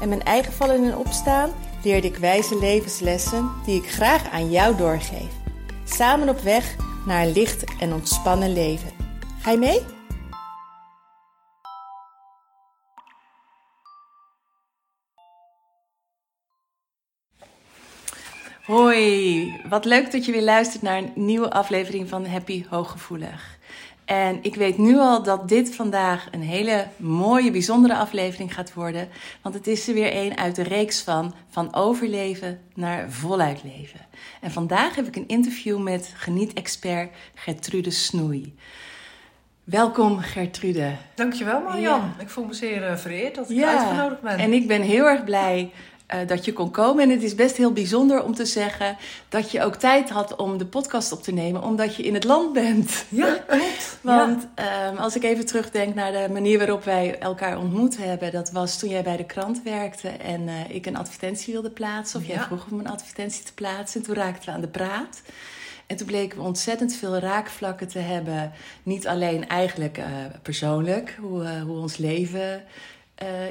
en mijn eigen vallen en opstaan leerde ik wijze levenslessen die ik graag aan jou doorgeef. Samen op weg naar een licht en ontspannen leven. Ga je mee? Hoi, wat leuk dat je weer luistert naar een nieuwe aflevering van Happy Hooggevoelig. En ik weet nu al dat dit vandaag een hele mooie, bijzondere aflevering gaat worden. Want het is er weer een uit de reeks van van overleven naar voluit leven. En vandaag heb ik een interview met geniet-expert Gertrude Snoei. Welkom Gertrude. Dankjewel Marjan. Ja. Ik voel me zeer uh, vereerd dat ik ja. uitgenodigd ben. En ik ben heel erg blij uh, dat je kon komen. En het is best heel bijzonder om te zeggen dat je ook tijd had om de podcast op te nemen, omdat je in het land bent. Ja, klopt. Want ja. Um, als ik even terugdenk naar de manier waarop wij elkaar ontmoet hebben, dat was toen jij bij de krant werkte en uh, ik een advertentie wilde plaatsen, of jij vroeg om een advertentie te plaatsen. En toen raakten we aan de praat. En toen bleken we ontzettend veel raakvlakken te hebben. Niet alleen eigenlijk uh, persoonlijk, hoe, hoe ons leven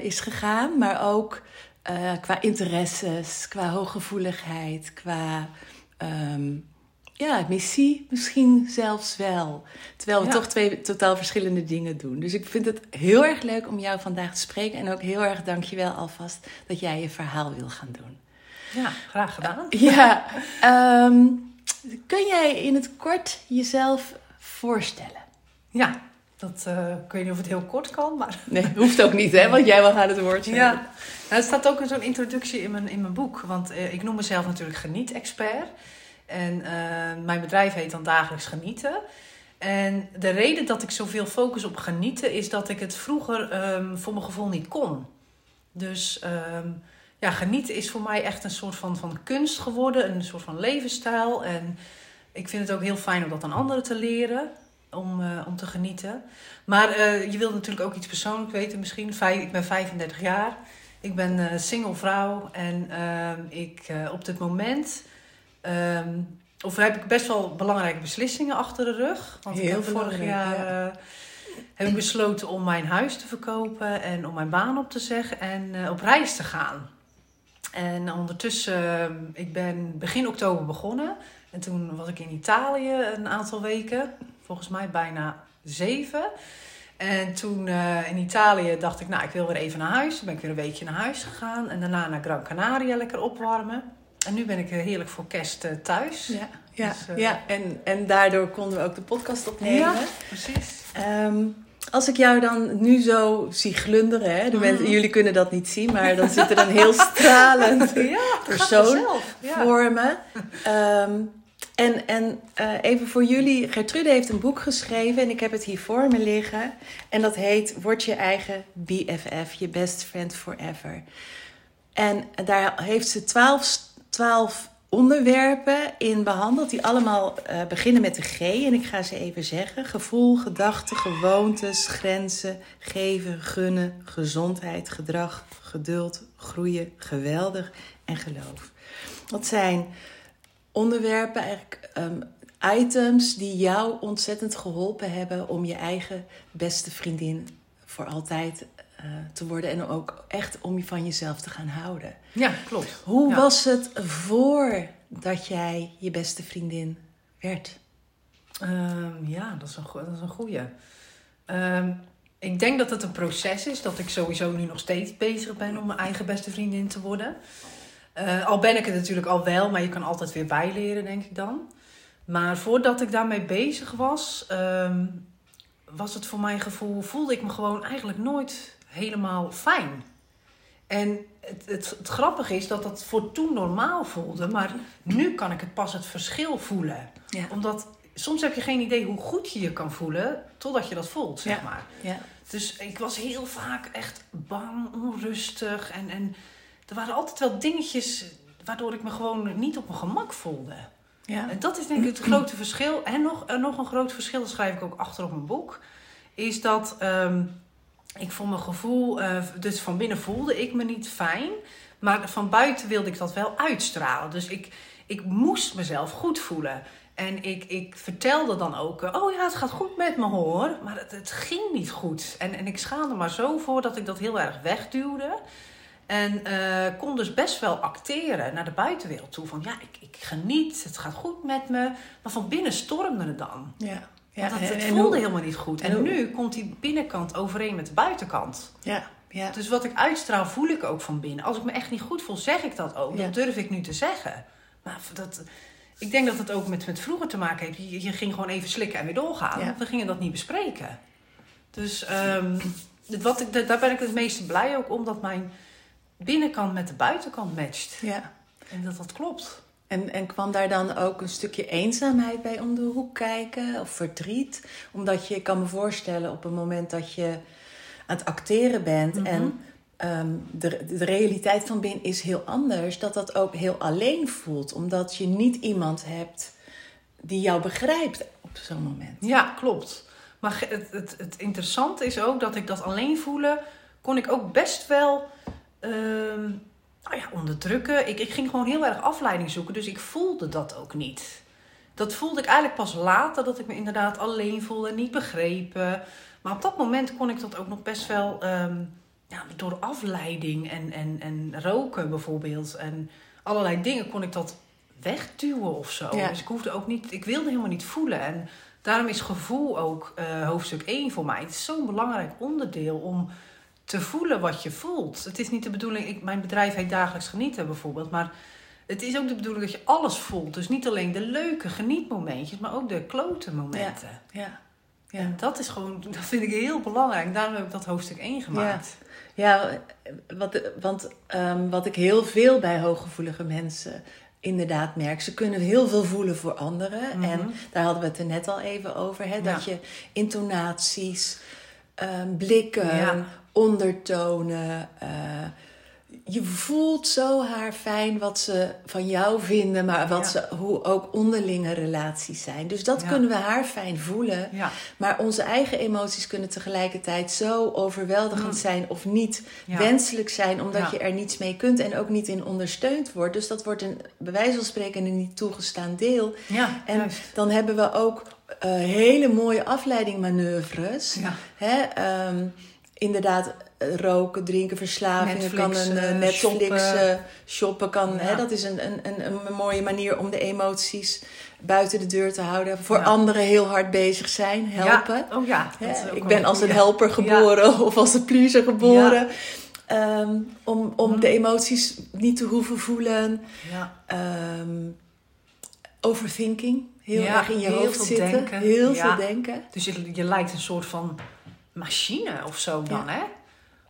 is gegaan, maar ook uh, qua interesses, qua hooggevoeligheid, qua um, ja, missie misschien zelfs wel. Terwijl we ja. toch twee totaal verschillende dingen doen. Dus ik vind het heel erg leuk om jou vandaag te spreken. En ook heel erg dankjewel alvast dat jij je verhaal wil gaan doen. Ja, graag gedaan. Uh, ja, um, kun jij in het kort jezelf voorstellen? Ja, dat, uh, ik weet niet of het heel kort kan, maar... Nee, hoeft ook niet, hè? Want jij wil gaan het woord. Ja, nou, er staat ook zo'n introductie in mijn, in mijn boek. Want uh, ik noem mezelf natuurlijk geniet-expert. En uh, mijn bedrijf heet dan Dagelijks Genieten. En de reden dat ik zoveel focus op genieten... is dat ik het vroeger um, voor mijn gevoel niet kon. Dus um, ja, genieten is voor mij echt een soort van, van kunst geworden. Een soort van levensstijl. En ik vind het ook heel fijn om dat aan anderen te leren om, uh, om te genieten. Maar je wilt natuurlijk ook iets persoonlijk weten misschien. Vijf, ik ben 35 jaar. Ik ben uh, single vrouw. En ehm, ik op dit moment... Um, of heb ik best wel belangrijke beslissingen achter de rug. Want Heel ik heb vorig jaar ja. heb ik besloten om mijn huis te verkopen. En om mijn baan op te zeggen. En op reis te gaan. En ondertussen, ik ben begin oktober begonnen. En toen was ik in Italië een aantal weken volgens mij bijna zeven. En toen uh, in Italië dacht ik, nou, ik wil weer even naar huis. Toen ben ik weer een weekje naar huis gegaan. En daarna naar Gran Canaria lekker opwarmen. En nu ben ik heerlijk voor kerst uh, thuis. Ja, ja, dus, uh, ja. En, en daardoor konden we ook de podcast opnemen. Ja, precies. Um, als ik jou dan nu zo zie glunderen, hè, de mensen, jullie kunnen dat niet zien, maar dan zit er een heel stralend ja, persoon voor me. Um, en, en uh, even voor jullie, Gertrude heeft een boek geschreven en ik heb het hier voor me liggen. En dat heet Word je eigen BFF, je best friend forever. En daar heeft ze twaalf, twaalf onderwerpen in behandeld, die allemaal uh, beginnen met de G. En ik ga ze even zeggen: gevoel, gedachten, gewoontes, grenzen, geven, gunnen, gezondheid, gedrag, geduld, groeien, geweldig en geloof. Dat zijn onderwerpen, eigenlijk um, items die jou ontzettend geholpen hebben om je eigen beste vriendin voor altijd uh, te worden en ook echt om je van jezelf te gaan houden. Ja, klopt. Hoe ja. was het voordat jij je beste vriendin werd? Um, ja, dat is een, dat is een goeie. Um, ik denk dat het een proces is, dat ik sowieso nu nog steeds bezig ben om mijn eigen beste vriendin te worden. Uh, al ben ik het natuurlijk al wel, maar je kan altijd weer bijleren, denk ik dan. Maar voordat ik daarmee bezig was, um, was het voor mijn gevoel, voelde ik me gewoon eigenlijk nooit helemaal fijn. En het, het, het grappige is dat dat voor toen normaal voelde, maar nu kan ik het pas het verschil voelen. Ja. Omdat soms heb je geen idee hoe goed je je kan voelen, totdat je dat voelt, zeg ja. maar. Ja. Dus ik was heel vaak echt bang, onrustig en. en er waren altijd wel dingetjes waardoor ik me gewoon niet op mijn gemak voelde. Ja. En dat is denk ik het grote verschil. En nog, en nog een groot verschil, dat schrijf ik ook achter op mijn boek. Is dat ehm, ik voor mijn gevoel, eh, dus van binnen voelde ik me niet fijn. Maar van buiten wilde ik dat wel uitstralen. Dus ik, ik moest mezelf goed voelen. En ik, ik vertelde dan ook, eh, oh ja, het gaat goed met me hoor. Maar het, het ging niet goed. En, en ik schaamde maar zo voor dat ik dat heel erg wegduwde. En eh, kon dus best wel acteren naar de buitenwereld toe. Van ja, ik, ik geniet, het gaat goed met me. Maar van binnen stormde het dan. Ja. Ja, Ja, het, voelde hoe- helemaal niet goed. En, nu komt die binnenkant overeen met de buitenkant. Ja, ja. Dus wat ik uitstraal, voel ik ook van binnen. Als ik me echt niet goed voel, zeg ik dat ook. Ja. Dat durf ik nu te zeggen. Maar dat, ik denk dat het ook met, met vroeger te maken heeft. Je, je ging gewoon even slikken en weer doorgaan. Ja. We gingen dat niet bespreken. Dus ehm, wat ik, daar ben ik het meeste blij ook om. Dat mijn binnenkant met de buitenkant matcht. ja. En dat dat klopt. En, en kwam daar dan ook een stukje eenzaamheid bij om de hoek kijken? Of verdriet? Omdat je, ik kan me voorstellen, op het moment dat je aan het acteren bent Mhm. en ehm, de, de realiteit van binnen is heel anders, dat dat ook heel alleen voelt. Omdat je niet iemand hebt die jou begrijpt op zo'n moment. Ja, klopt. Maar het, het, het interessante is ook dat ik dat alleen voelen, kon ik ook best wel ehm, nou ja, onderdrukken. Ik, ik ging gewoon heel erg afleiding zoeken, dus ik voelde dat ook niet. Dat voelde ik eigenlijk pas later, dat ik me inderdaad alleen voelde, niet begrepen. Maar op dat moment kon ik dat ook nog best wel ehm, ja, door afleiding en, en, en roken bijvoorbeeld. En allerlei dingen kon ik dat wegduwen of zo. Ja. Dus ik hoefde ook niet, ik wilde helemaal niet voelen. En daarom is gevoel ook eh, hoofdstuk 1 voor mij. Het is zo'n belangrijk onderdeel om te voelen wat je voelt. Het is niet de bedoeling, ik, mijn bedrijf heet Dagelijks Genieten bijvoorbeeld, maar het is ook de bedoeling dat je alles voelt. Dus niet alleen de leuke genietmomentjes, maar ook de klote momenten. Ja, ja. En dat is gewoon, dat vind ik heel belangrijk. Daarom heb ik dat hoofdstuk 1 gemaakt. Ja, wat, want ehm, wat ik heel veel bij hooggevoelige mensen inderdaad merk, ze kunnen heel veel voelen voor anderen. Mhm. En daar hadden we het er net al even over, hè, dat je intonaties, ehm, blikken, Ja. Ondertonen. eh, je voelt zo haar fijn wat ze van jou vinden, maar wat Ja. ze, hoe ook onderlinge relaties zijn. Dus dat Ja. kunnen we haar fijn voelen. Ja, Maar onze eigen emoties kunnen tegelijkertijd zo overweldigend Mm. zijn of niet wenselijk zijn, omdat je er niets mee kunt en ook niet in ondersteund wordt. Dus dat wordt een bij wijze van spreken een niet toegestaan deel. ja En juist. dan hebben we ook eh, hele mooie afleidingmanoeuvres. Ja. Hè? ehm, inderdaad, eh, roken, drinken, verslavingen kan Netflix, een eh, eh, Netflix shoppen. shoppen kan. Ja. Hè? Dat is een, een, een, een mooie manier om de emoties buiten de deur te houden. Voor Ja. anderen heel hard bezig zijn, helpen. Ja. Oh ja. Hè, ik ben als een helper geboren of als een pleaser geboren. Ehm, om om Mhm. de emoties niet te hoeven voelen. Ja. Ehm, overthinking. Heel erg in je hoofd zitten. denken. Heel veel denken. Dus je, je lijkt een soort van machine of zo dan, hè?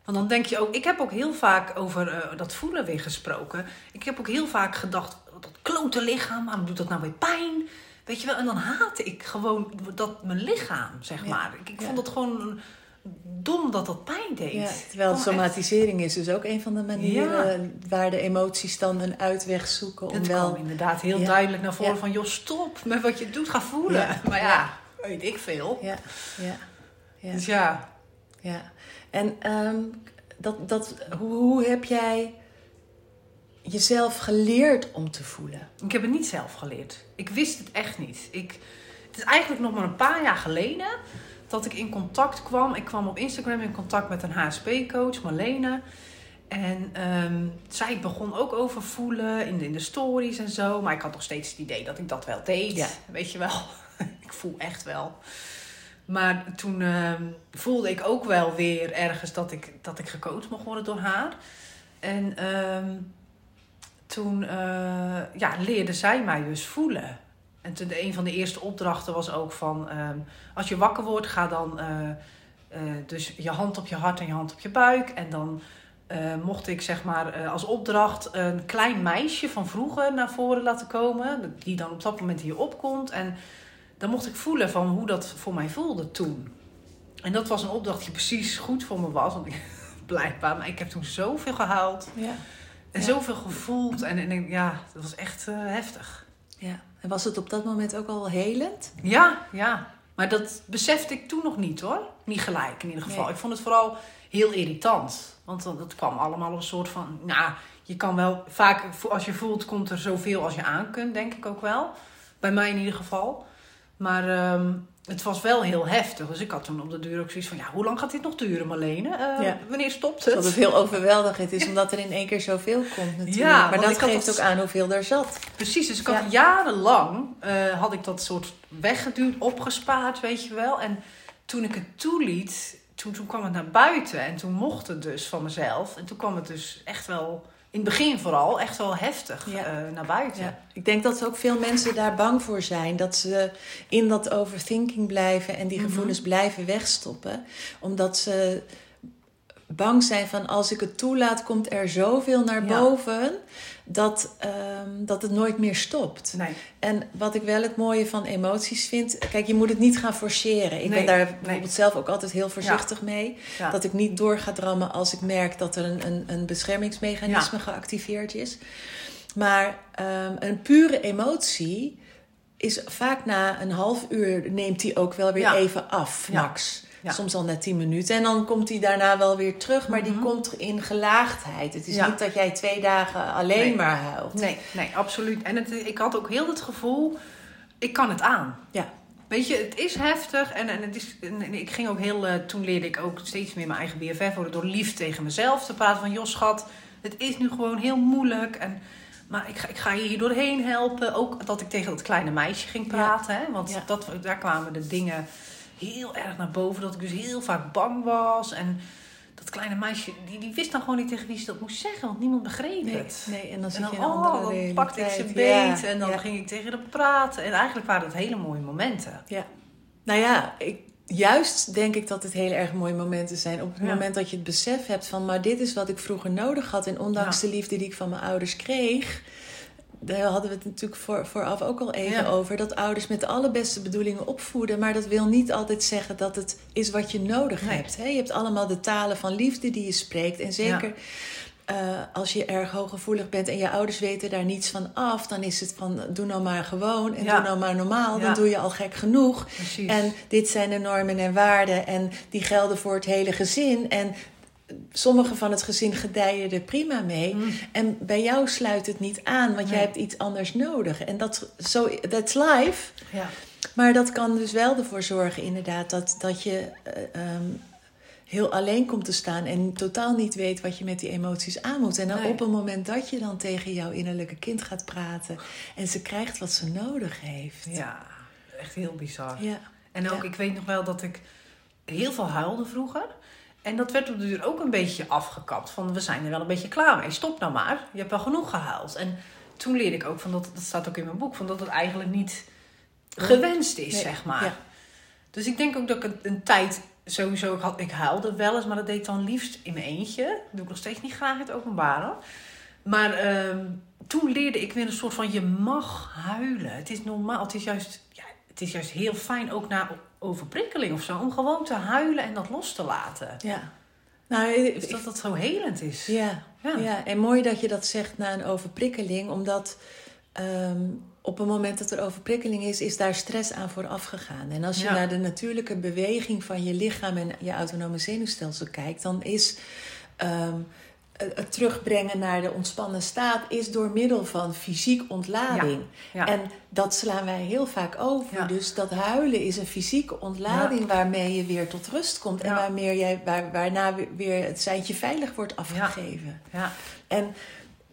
Want dan denk je ook... Ik heb ook heel vaak over eh, dat voelen weer gesproken. Ik heb ook heel vaak gedacht... Dat klote lichaam, waarom doet dat nou weer pijn? Weet je wel? En dan haatte ik gewoon dat mijn lichaam, zeg Ja. maar. Ik, vond het gewoon dom dat dat pijn deed. Ja, terwijl somatisering is dus ook een van de manieren waar de emoties dan een uitweg zoeken om wel. kwam inderdaad heel Ja. duidelijk naar voren van... joh, stop met wat je doet, ga voelen. Maar ja, weet ik veel. Ja, ja, ja. Dus ja, Ja, en ehm, dat, dat, hoe, hoe heb jij jezelf geleerd om te voelen? ik heb het niet zelf geleerd. Ik wist het echt niet. Ik, het is eigenlijk nog maar een paar jaar geleden dat ik in contact kwam. Ik kwam op Instagram in contact met een HSP-coach, Marlene. En ehm, zij begon ook over voelen in de, in de stories en zo. Maar ik had nog steeds het idee dat ik dat wel deed. Ja. Weet je wel. ik voel echt wel. Maar toen ehm, voelde ik ook wel weer ergens dat ik, dat ik gecoacht mocht worden door haar. En ehm, toen eh, ja, leerde zij mij dus voelen. En een van de eerste opdrachten was ook van... ehm, als je wakker wordt, ga dan eh, eh, dus je hand op je hart en je hand op je buik. En dan mocht ik zeg maar als opdracht een klein meisje van vroeger naar voren laten komen. Die dan op dat moment hier opkomt. En dan mocht ik voelen van hoe dat voor mij voelde toen. En dat was een opdracht die precies goed voor me was. Want ik, blijkbaar, maar ik heb toen zoveel gehuild. Ja. En Ja. zoveel gevoeld. En, en ja, dat was echt eh, heftig. Ja. En was het op dat moment ook al helend? Ja, ja. Maar dat besefte ik toen nog niet hoor. Niet gelijk in ieder geval. Nee. Ik vond het vooral heel irritant. Want dat, kwam allemaal op een soort van... Nou, je kan wel... Vaak als je voelt, komt er zoveel als je aan kunt, denk ik ook wel. Bij mij in ieder geval. Maar ehm, het was wel heel heftig. Dus ik had toen op de deur ook zoiets van... Ja, hoe lang gaat dit nog duren, Marlene? Ja. Wanneer stopt Dat het? het heel overweldigend is, omdat er in één keer zoveel komt natuurlijk. Ja, maar dat geeft dat- ook aan hoeveel er zat. Precies, dus ik had Ja. jarenlang eh, had ik dat soort weggeduwd, opgespaard, weet je wel. En toen ik het toeliet, toen, toen kwam het naar buiten en toen mocht het dus van mezelf. En toen kwam het dus echt wel, in het begin vooral, echt wel heftig Ja. eh, naar buiten. Ja. Ik denk dat ook veel mensen daar bang voor zijn. Dat ze in dat overthinking blijven en die Mhm. gevoelens blijven wegstoppen. Omdat ze bang zijn van als ik het toelaat, komt er zoveel naar Ja. boven dat, ehm, dat het nooit meer stopt. Nee, En wat ik wel het mooie van emoties vind, kijk, je moet het niet gaan forceren. Ik Nee, ben daar nee. bijvoorbeeld zelf ook altijd heel voorzichtig mee. ja. Dat ik niet door ga drammen als ik merk dat er een, een, een beschermingsmechanisme geactiveerd is. Maar ehm, een pure emotie is vaak na een half uur neemt die ook wel weer Ja. even af, Ja. max. Ja. Soms al na tien minuten. En dan komt die daarna wel weer terug. Maar die Mhm. komt in gelaagdheid. Het is Ja. niet dat jij twee dagen alleen Nee. maar huilt. nee, nee, absoluut. En het, ik had ook heel het gevoel, ik kan het aan. Ja. Weet je, het is heftig en, en, het is, en, ik ging ook heel, eh, toen leerde ik ook steeds meer mijn eigen BFF worden door lief tegen mezelf te praten van, joh schat, het is nu gewoon heel moeilijk en, maar ik ga, ik ga je hier doorheen helpen. Ook dat ik tegen dat kleine meisje ging praten, hè, want Ja. dat, daar kwamen de dingen heel erg naar boven, dat ik dus heel vaak bang was en dat kleine meisje, die, die wist dan gewoon niet tegen wie ze dat moest zeggen, want niemand begreep Nee, het. nee, en dan En dan, je oh, dan pakte ik ze Ja, beet en dan ja. ging ik tegen haar praten. En eigenlijk waren het hele mooie momenten. Ja. Nou ja, ik, juist denk ik dat het heel erg mooie momenten zijn. Op het Ja. moment dat je het besef hebt van... maar dit is wat ik vroeger nodig had. En ondanks de liefde die ik van mijn ouders kreeg... daar hadden we het natuurlijk voor, vooraf ook al even Ja. over... dat ouders met de allerbeste bedoelingen opvoeden. Maar dat wil niet altijd zeggen dat het is wat je nodig Nee. hebt. Hè? Je hebt allemaal de talen van liefde die je spreekt. En zeker... eh, als je erg hooggevoelig bent en je ouders weten daar niets van af, dan is het van doe nou maar gewoon en Ja. doe nou maar normaal. Dan doe je al gek genoeg. Precies. En dit zijn de normen en waarden en die gelden voor het hele gezin. En sommige van het gezin gedijen er prima mee. Mm. En bij jou sluit het niet aan, want jij hebt iets anders nodig. En dat, zo that's life. Ja. Maar dat kan dus wel ervoor zorgen, inderdaad, dat, dat je eh, ehm, heel alleen komt te staan en totaal niet weet wat je met die emoties aan moet. En dan Nee. op een moment dat je dan tegen jouw innerlijke kind gaat praten en ze krijgt wat ze nodig heeft. ja, echt heel bizar. Ja. En ook, Ja. ik weet nog wel dat ik heel veel huilde vroeger. En dat werd op de duur ook een beetje afgekapt. Van, we zijn er wel een beetje klaar mee. Stop nou maar. Je hebt wel genoeg gehuild. En toen leerde ik ook, van dat, dat staat ook in mijn boek, van dat het eigenlijk niet gewenst is, Nee, zeg maar. ja. Dus ik denk ook dat ik een, een tijd sowieso, ik, had, ik huilde wel eens, maar dat deed ik dan liefst in mijn eentje. Dat doe ik nog steeds niet graag in het openbaar. hoor. Maar ehm, toen leerde ik weer een soort van, je mag huilen. Het is normaal, het is juist, ja, het is juist heel fijn, ook na overprikkeling of zo, om gewoon te huilen en dat los te laten. Ja. Nou, Dus dat dat zo helend is. ja, Ja. ja. en mooi dat je dat zegt na een overprikkeling, omdat ehm, op het moment dat er overprikkeling is, is daar stress aan vooraf gegaan. En als je Ja. naar de natuurlijke beweging van je lichaam en je autonome zenuwstelsel kijkt, dan is ehm, het het terugbrengen naar de ontspannen staat is door middel van fysiek ontlading. Ja. En dat slaan wij heel vaak over. Ja. Dus dat huilen is een fysieke ontlading waarmee je weer tot rust komt. En waarmee jij, waar, waarna weer- het seintje veilig wordt afgegeven. ja. En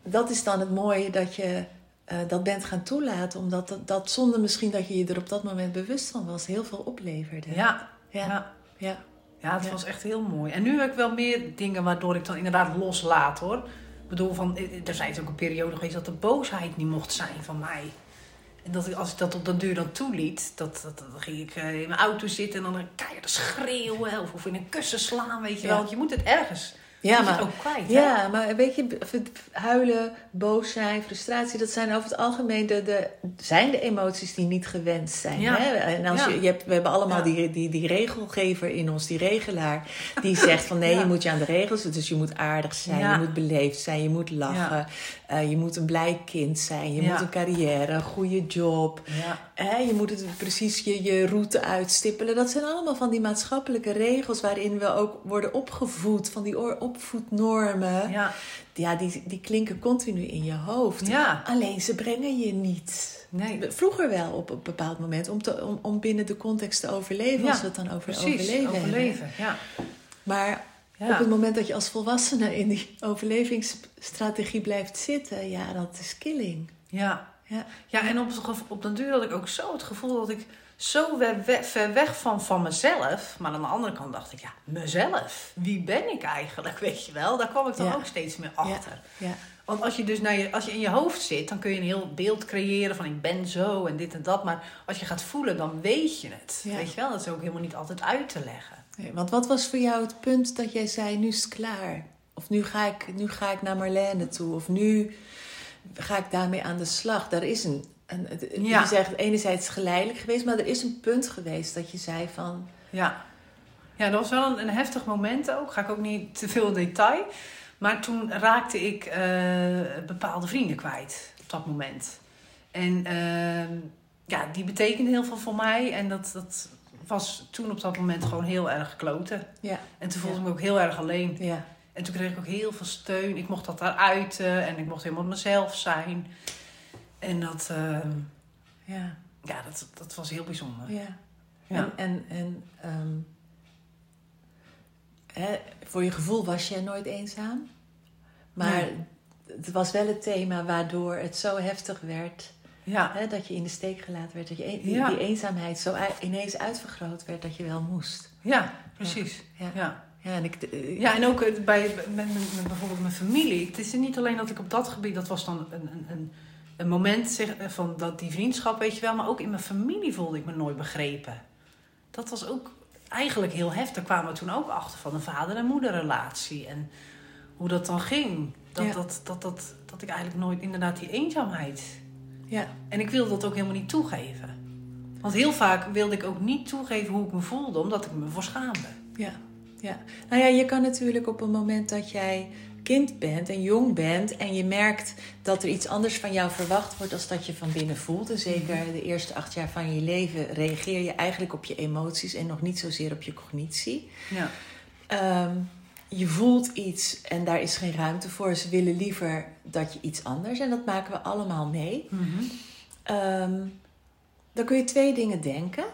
dat is dan het mooie dat je eh, dat bent gaan toelaten. Omdat dat, dat zonder misschien dat je je er op dat moment bewust van was, heel veel opleverde. Ja. ja. ja. Ja. Het Ja. was echt heel mooi. En nu heb ik wel meer dingen waardoor ik dan inderdaad loslaat hoor. Ik bedoel, van, eh, er zijn ook een periode geweest dat de boosheid niet mocht zijn van mij. En dat ik, als ik dat op den duur dan toeliet, dat, dat, dan ging ik eh, in mijn auto zitten en dan keihard schreeuwen of, of in een kussen slaan, weet je Ja. wel. Want je moet het ergens Ja, maar, het ook kwijt. hè? ja, maar weet je, huilen, boos zijn, frustratie, dat zijn over het algemeen de, de, zijn de emoties die niet gewenst zijn. Ja. Hè? En als Ja. je, je hebt, we hebben allemaal Ja. die, die, die regelgever in ons, die regelaar, die zegt van nee, je moet je aan de regels, dus je moet aardig zijn, je moet beleefd zijn, je moet lachen, eh, je moet een blij kind zijn, je moet een carrière, een goede job. Hè, je moet het precies je, je route uitstippelen. Dat zijn allemaal van die maatschappelijke regels waarin we ook worden opgevoed, van die oor- opvoednormen. Ja. Ja, die, die klinken continu in je hoofd. Ja. Alleen ze brengen je niet. Nee. Vroeger wel op een bepaald moment, om, te, om, om binnen de context te overleven, als we het dan over Precies, overleven, hebben. overleven. Ja. Maar Ja. op het moment dat je als volwassene in die overlevingsstrategie blijft zitten, ja, dat is killing. Ja. Ja, Ja, en op, op den duur had ik ook zo het gevoel dat ik zo ver, we- ver weg van, van mezelf. Maar aan de andere kant dacht ik, ja, mezelf. Wie ben ik eigenlijk, weet je wel? Daar kwam ik dan Ja. ook steeds meer achter. ja, Want als je dus naar je, als je in je hoofd zit, dan kun je een heel beeld creëren van ik ben zo en dit en dat. Maar als je gaat voelen, dan weet je het. Weet je wel, dat is ook helemaal niet altijd uit te leggen. Nee, want wat was voor jou het punt dat jij zei, nu is het klaar? Of nu ga ik, nu ga ik naar Marlene toe. Of nu ga ik daarmee aan de slag. Daar is een, een het- Ja. je zegt enerzijds geleidelijk geweest, maar er is een punt geweest dat je zei van, Ja. Ja, dat was wel een, een heftig moment ook. Ga ik ook niet te veel in detail. Maar toen raakte ik eh, bepaalde vrienden kwijt op dat moment. En ehm, ja, die betekende heel veel voor mij. En dat, dat was toen op dat moment gewoon heel erg kloten. ja, En toen voelde Ja. ik me ook heel erg alleen. ja, En toen kreeg ik ook heel veel steun. Ik mocht dat daar uiten en ik mocht helemaal mezelf zijn. En dat, ehm, ja, ja, dat, dat was heel bijzonder. ja. Ja. En, en, en ehm, hè, voor je gevoel was je nooit eenzaam. Maar Nee. het was wel het thema waardoor het zo heftig werd. Ja. Hè, dat je in de steek gelaten werd. Dat je een- die, Ja. die eenzaamheid zo ineens uitvergroot werd dat je wel moest. ja, precies. Ja, Ja. ja en ik... eh, Ja, en ook eh, bij, met, met, met bijvoorbeeld mijn familie. Het is niet alleen dat ik op dat gebied, dat was dan een, een, een, een moment zeg, eh, van dat, die vriendschap, weet je wel. Maar ook in mijn familie voelde ik me nooit begrepen. Dat was ook eigenlijk heel heftig. Daar kwamen we toen ook achter van een vader- en moederrelatie. En hoe dat dan ging. Dat, Ja. dat, dat, dat, dat ik eigenlijk nooit inderdaad die eenzaamheid... ja, En ik wilde dat ook helemaal niet toegeven. Want heel vaak wilde ik ook niet toegeven hoe ik me voelde, omdat ik me voor schaamde. ja, ja. Nou ja, je kan natuurlijk op een moment dat jij kind bent en jong bent... en je merkt dat er iets anders van jou verwacht wordt... als dat je van binnen voelt. En zeker de eerste acht jaar van je leven reageer je eigenlijk op je emoties... en nog niet zozeer op je cognitie. Ja. Ehm, je voelt iets en daar is geen ruimte voor. Ze willen liever dat je iets anders... en dat maken we allemaal mee... Ehm, dan kun je twee dingen denken.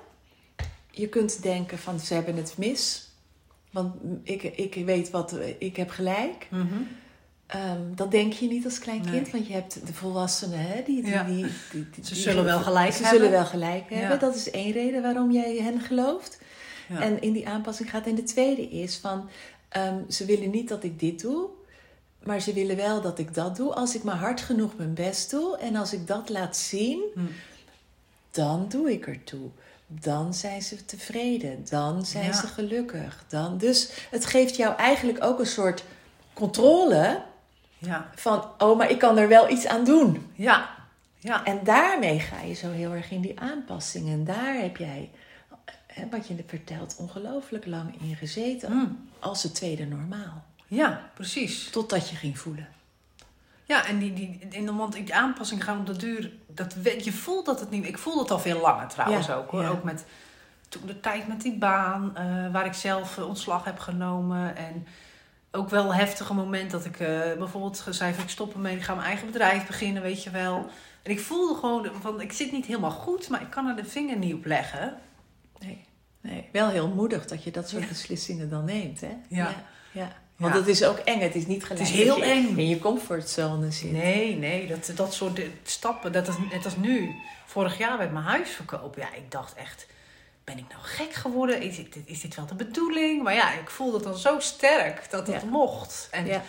Je kunt denken van ze hebben het mis. Want ik, ik weet wat, ik heb gelijk. Mhm. Ehm, dat denk je niet als klein Nee. kind, want je hebt de volwassenen, hè, die, die, Ja. die, die- die- Ze zullen wel gelijk ze hebben. zullen wel gelijk Ja. hebben. Dat is één reden waarom jij hen gelooft. Ja. En in die aanpassing gaat. En de tweede is van ehm, ze willen niet dat ik dit doe, maar ze willen wel dat ik dat doe. Als ik maar hard genoeg mijn best doe en als ik dat laat zien, Hm. dan doe ik ertoe. Dan zijn ze tevreden. Dan zijn Ja. ze gelukkig. Dan, dus het geeft jou eigenlijk ook een soort controle Ja. van, oh, maar ik kan er wel iets aan doen. Ja. Ja. En daarmee ga je zo heel erg in die aanpassing. En daar heb jij, hè, wat je vertelt, ongelooflijk lang in gezeten. Hm. Als het tweede normaal. ja, precies. Totdat je ging voelen. Ja, en die, die, in de, want die aanpassing gaan op de duur. Dat, je voelt dat het niet. Ik voelde het al veel langer trouwens Ja, ook hoor. ja. Ook met toen de tijd met die baan, eh, waar ik zelf eh, ontslag heb genomen. En ook wel een heftige moment dat ik eh, bijvoorbeeld zei van ik stop ermee, ik ga mijn eigen bedrijf beginnen, weet je wel. En ik voelde gewoon van ik zit niet helemaal goed, maar ik kan er de vinger niet op leggen. Nee, nee. Wel heel moedig dat je dat soort Ja. beslissingen dan neemt. Hè? Ja. ja. Want het is ook eng. Het is niet gelijk Het is heel dat eng. in je comfortzone zit. Nee, nee, dat, dat soort stappen, dat is net als nu. Vorig jaar werd mijn huis verkopen. Ja, ik dacht echt, ben ik nou gek geworden? Is dit, is dit wel de bedoeling? Maar ja, ik voelde het dan zo sterk dat het Ja. mocht. En ja. Ja.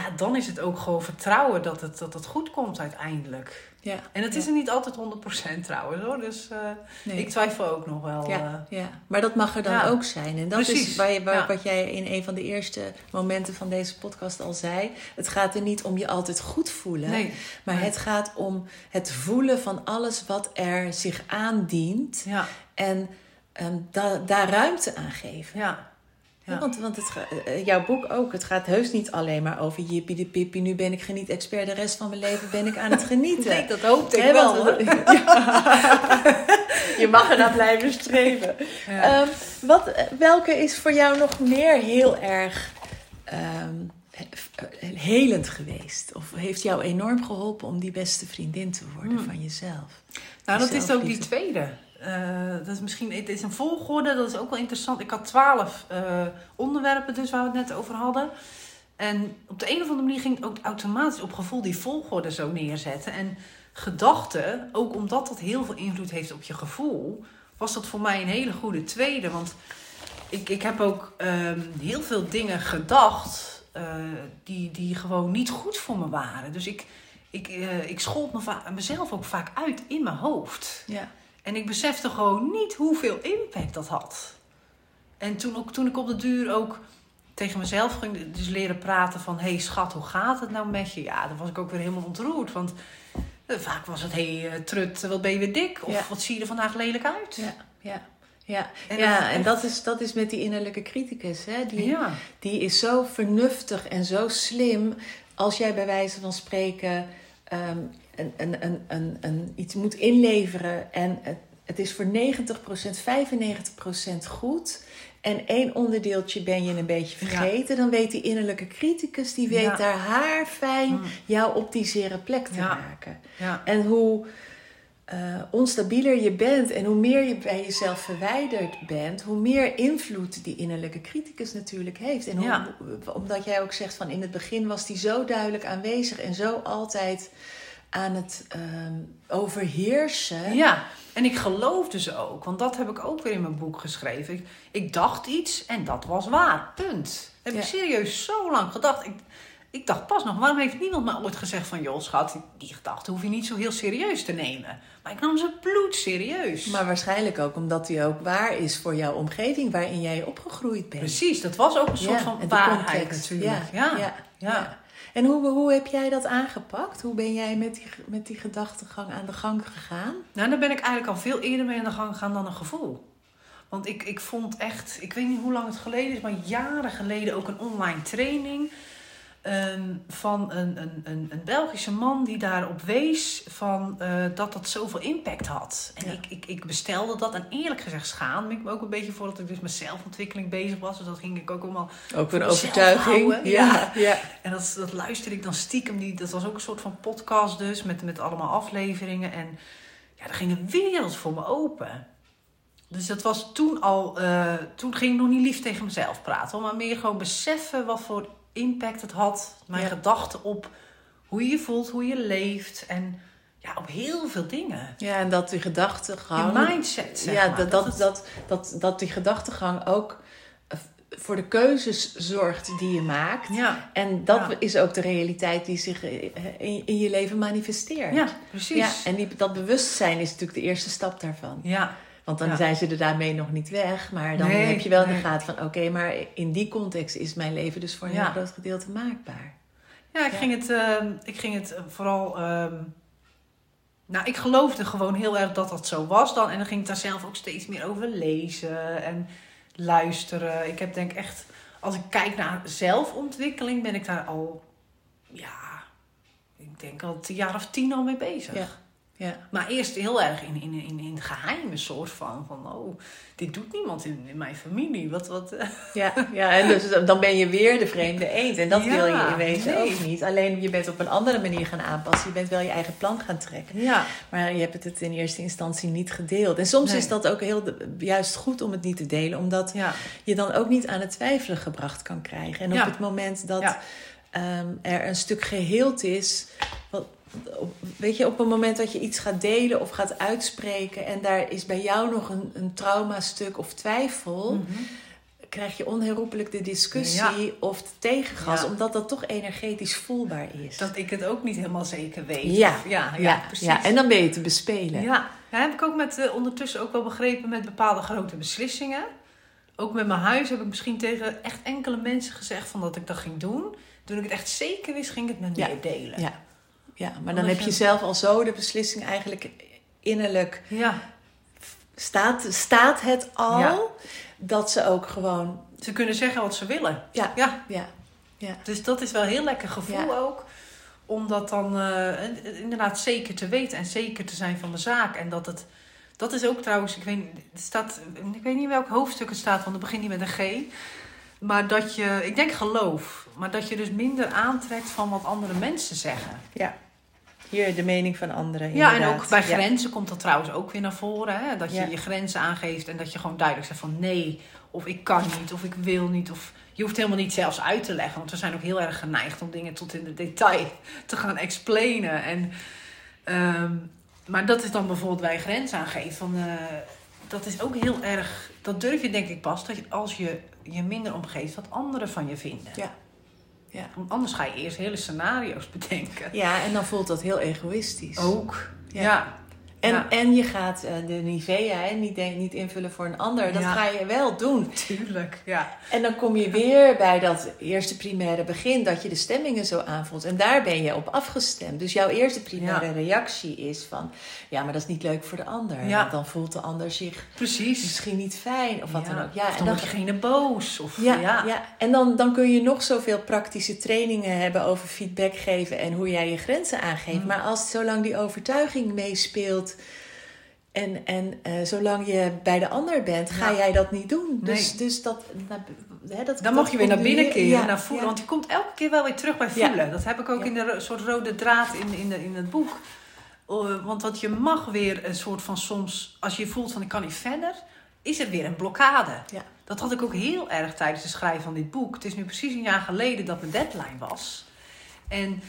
ja, dan is het ook gewoon vertrouwen dat het, dat het goed komt uiteindelijk. Ja. En het is er niet altijd 100% trouwens hoor. Dus uh, nee. ik twijfel ook nog wel. Ja, uh, ja. maar dat mag er dan ja. ook zijn. En dat Precies. is waar waar, Ja. wat jij in een van de eerste momenten van deze podcast al zei. Het gaat er niet om je altijd goed voelen. Nee. Maar Nee. het gaat om het voelen van alles wat er zich aandient. Ja, En ehm, da- daar ruimte aan geven. ja. Ja, want want het, ga- eh, jouw boek ook, het gaat heus niet alleen maar over jippie de pippie. Nu ben ik geniet-expert, de rest van mijn leven ben ik aan het genieten. Nee, dat hoopte ik wel. want- hoor. Je mag er naar blijven streven. Ja. Ehm, wat, eh, welke is voor jou nog meer heel erg ehm, he- helend geweest? Of heeft jou enorm geholpen om die beste vriendin te worden Hmm. van jezelf? Nou, dat is ook die tweede. Eh, dat is misschien, het is een volgorde, dat is ook wel interessant. Ik had twaalf eh, onderwerpen dus waar we het net over hadden. En op de een of andere manier ging het ook automatisch op gevoel die volgorde zo neerzetten. En gedachten, ook omdat dat heel veel invloed heeft op je gevoel, was dat voor mij een hele goede tweede. Want ik, ik heb ook ehm, heel veel dingen gedacht eh, die, die gewoon niet goed voor me waren. Dus ik, ik, ik schold me mezelf ook vaak uit in mijn hoofd. Ja. En ik besefte gewoon niet hoeveel impact dat had. En toen, ook, toen ik op de duur ook tegen mezelf ging dus leren praten van... hé hey schat, hoe gaat het nou met je? Ja, dan was ik ook weer helemaal ontroerd. Want eh, vaak was het, hé hey, eh, trut, wat ben je weer dik? Of Ja. wat zie je er vandaag lelijk uit? Ja, ja, ja. En ja dat is en dat is, dat is met die innerlijke criticus. Hè? Die, Ja. die is zo vernuftig en zo slim. Als jij bij wijze van spreken ehm, een, een, een, een, een, iets moet inleveren en het, het is voor 90%, 95% goed. En één onderdeeltje ben je een beetje vergeten. Dan weet die innerlijke criticus, die weet Ja. daar haar fijn Mm. jou op die zere plek te Ja. maken. En hoe eh, onstabieler je bent en hoe meer je bij jezelf verwijderd bent, hoe meer invloed die innerlijke criticus natuurlijk heeft. En hoe, omdat jij ook zegt van in het begin was die zo duidelijk aanwezig en zo altijd aan het ehm, overheersen. Ja, en ik geloofde ze ook. Want dat heb ik ook weer in mijn boek geschreven. Ik, ik dacht iets en dat was waar. Punt. Heb ik serieus zo lang gedacht. Ik, ik dacht pas nog, waarom heeft niemand me ooit gezegd van... joh schat, die gedachten hoef je niet zo heel serieus te nemen. Maar ik nam ze bloedserieus. Maar waarschijnlijk ook omdat die ook waar is voor jouw omgeving waarin jij opgegroeid bent. Precies, dat was ook een soort Ja, van waarheid natuurlijk. Ja, ja. ja. En hoe, hoe heb jij dat aangepakt? Hoe ben jij met die, met die gedachtegang aan de gang gegaan? Nou, daar ben ik eigenlijk al veel eerder mee aan de gang gegaan dan een gevoel. Want ik, ik vond echt, ik weet niet hoe lang het geleden is, maar jaren geleden ook een online training. Van een, een, een, een Belgische man die daarop wees van, eh, dat dat zoveel impact had. En Ja. ik, ik, ik bestelde dat en eerlijk gezegd schaamde ik me ook een beetje voor dat ik dus met zelfontwikkeling bezig was. Dus dat ging ik ook allemaal Ook een overtuiging. Ja, ja. en dat, dat luisterde ik dan stiekem. Die, dat was ook een soort van podcast dus, met, met allemaal afleveringen. En ja, er ging een wereld voor me open. Dus dat was toen al... eh, toen ging ik nog niet lief tegen mezelf praten. Maar meer gewoon beseffen wat voor impact het had. Mijn Ja. gedachten op hoe je je voelt, hoe je leeft. En ja, op heel veel dingen. Ja, en dat die Je gedachtegang. mindset, zeg ja, maar. dat, dat, het- dat, dat, dat die gedachtegang ook eh, voor de keuzes zorgt die je maakt. ja, En dat Ja. is ook de realiteit die zich eh, in, in je leven manifesteert. ja, precies. Ja, en die, dat bewustzijn is natuurlijk de eerste stap daarvan. ja. Want dan Ja. zijn ze er daarmee nog niet weg. Maar dan Nee, heb je wel in de nee. gaten van... oké, maar in die context is mijn leven dus voor een Ja. heel groot gedeelte maakbaar. Ja, ik Ja. ging het, ehm, ik ging het eh, vooral. ehm, nou, ik geloofde gewoon heel erg dat dat zo was dan. En dan ging ik daar zelf ook steeds meer over lezen en luisteren. Ik heb denk echt, als ik kijk naar zelfontwikkeling, ben ik daar al, ja, ik denk al een jaar of tien al mee bezig. Ja. Maar eerst heel erg in, in, in, in het geheime soort van, van oh, dit doet niemand in, in mijn familie. Wat, wat, eh, Ja, ja, en dus dan ben je weer de vreemde eend. En dat Ja, wil je in wezen nee. ook niet. Alleen je bent op een andere manier gaan aanpassen. Je bent wel je eigen plan gaan trekken. ja. Maar je hebt het in eerste instantie niet gedeeld. En soms Nee. is dat ook heel juist goed om het niet te delen. Omdat Ja, je dan ook niet aan het twijfelen gebracht kan krijgen. En op het moment dat ehm, er een stuk geheeld is... Wat, op- weet je, op het moment dat je iets gaat delen of gaat uitspreken... en daar is bij jou nog een, een traumastuk of twijfel... Mhm. krijg je onherroepelijk de discussie of de tegengas, omdat dat toch energetisch voelbaar is. Dat ik het ook niet helemaal zeker weet. Ja, ja, ja, precies. Ja, en dan ben je te bespelen. Ja, ja heb ik ook met, uh, ondertussen ook wel begrepen met bepaalde grote beslissingen. Ook met mijn huis heb ik misschien tegen echt enkele mensen gezegd van dat ik dat ging doen. Toen ik het echt zeker wist, ging ik het met meer delen. Ja, ja maar dan heb je zelf al zo de beslissing eigenlijk innerlijk. Ja. Staat, staat het al dat ze ook gewoon. Ze kunnen zeggen wat ze willen. Ja. ja. ja. ja. Dus dat is wel een heel lekker gevoel ook. Om dat dan uh, inderdaad zeker te weten en zeker te zijn van de zaak. En dat het. Dat is ook trouwens, ik weet, het staat, ik weet niet welk hoofdstuk het staat, want het begint niet met een G. Maar dat je, ik denk geloof, maar dat je dus minder aantrekt van wat andere mensen zeggen. Ja. Hier de mening van anderen. Ja, en ook bij grenzen komt dat trouwens ook weer naar voren. Hè? Dat je je grenzen aangeeft en dat je gewoon duidelijk zegt van nee, of ik kan niet, of ik wil niet. Of je hoeft helemaal niet zelfs uit te leggen, want we zijn ook heel erg geneigd om dingen tot in de detail te gaan explainen. En, ehm, maar dat is dan bijvoorbeeld bij grenzen aangeven. Van, uh, dat is ook heel erg, dat durf je denk ik pas dat je, als je je minder omgeeft wat anderen van je vinden. Ja. Ja. Want anders ga je eerst hele scenario's bedenken. Ja, en dan voelt dat heel egoïstisch. Ook. ja. En, en je gaat uh, de Nivea niet, niet invullen voor een ander. Dat ga je wel doen. Tuurlijk, ja. En dan kom je weer bij dat eerste primaire begin, dat je de stemmingen zo aanvoelt. En daar ben je op afgestemd. Dus jouw eerste primaire reactie is van, ja, maar dat is niet leuk voor de ander. Want dan voelt de ander zich Precies. misschien niet fijn of wat dan ook. Ja, en dan, dan word je geen boos. Of, ja, ja. En dan, dan kun je nog zoveel praktische trainingen hebben over feedback geven en hoe jij je grenzen aangeeft. Mm. Maar als zolang die overtuiging meespeelt en, en uh, zolang je bij de ander bent, ga jij dat niet doen. Dus, dus dat, hè, dat, Dan mag je weer naar binnen keren, naar voelen. Want je komt elke keer wel weer terug bij voelen. Dat heb ik ook in de soort rode draad in, in, de, in het boek. Uh, want wat je mag weer een soort van soms, als je voelt van ik kan niet verder, is er weer een blokkade. Ja. Dat had ik ook heel erg tijdens het schrijven van dit boek. Het is nu precies een jaar geleden dat mijn deadline was. En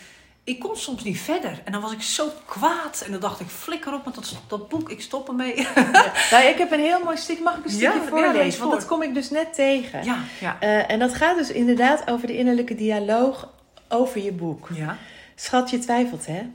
ik kon soms niet verder. En dan was ik zo kwaad. En dan dacht ik, flikker op met dat, dat boek, ik stop ermee. Ja. Nou, ik heb een heel mooi stuk, mag ik een stukje voorlezen? want dat kom ik dus net tegen. Ja, ja. Uh, en dat gaat dus inderdaad over de innerlijke dialoog over je boek. Ja. Schat, je twijfelt, hè?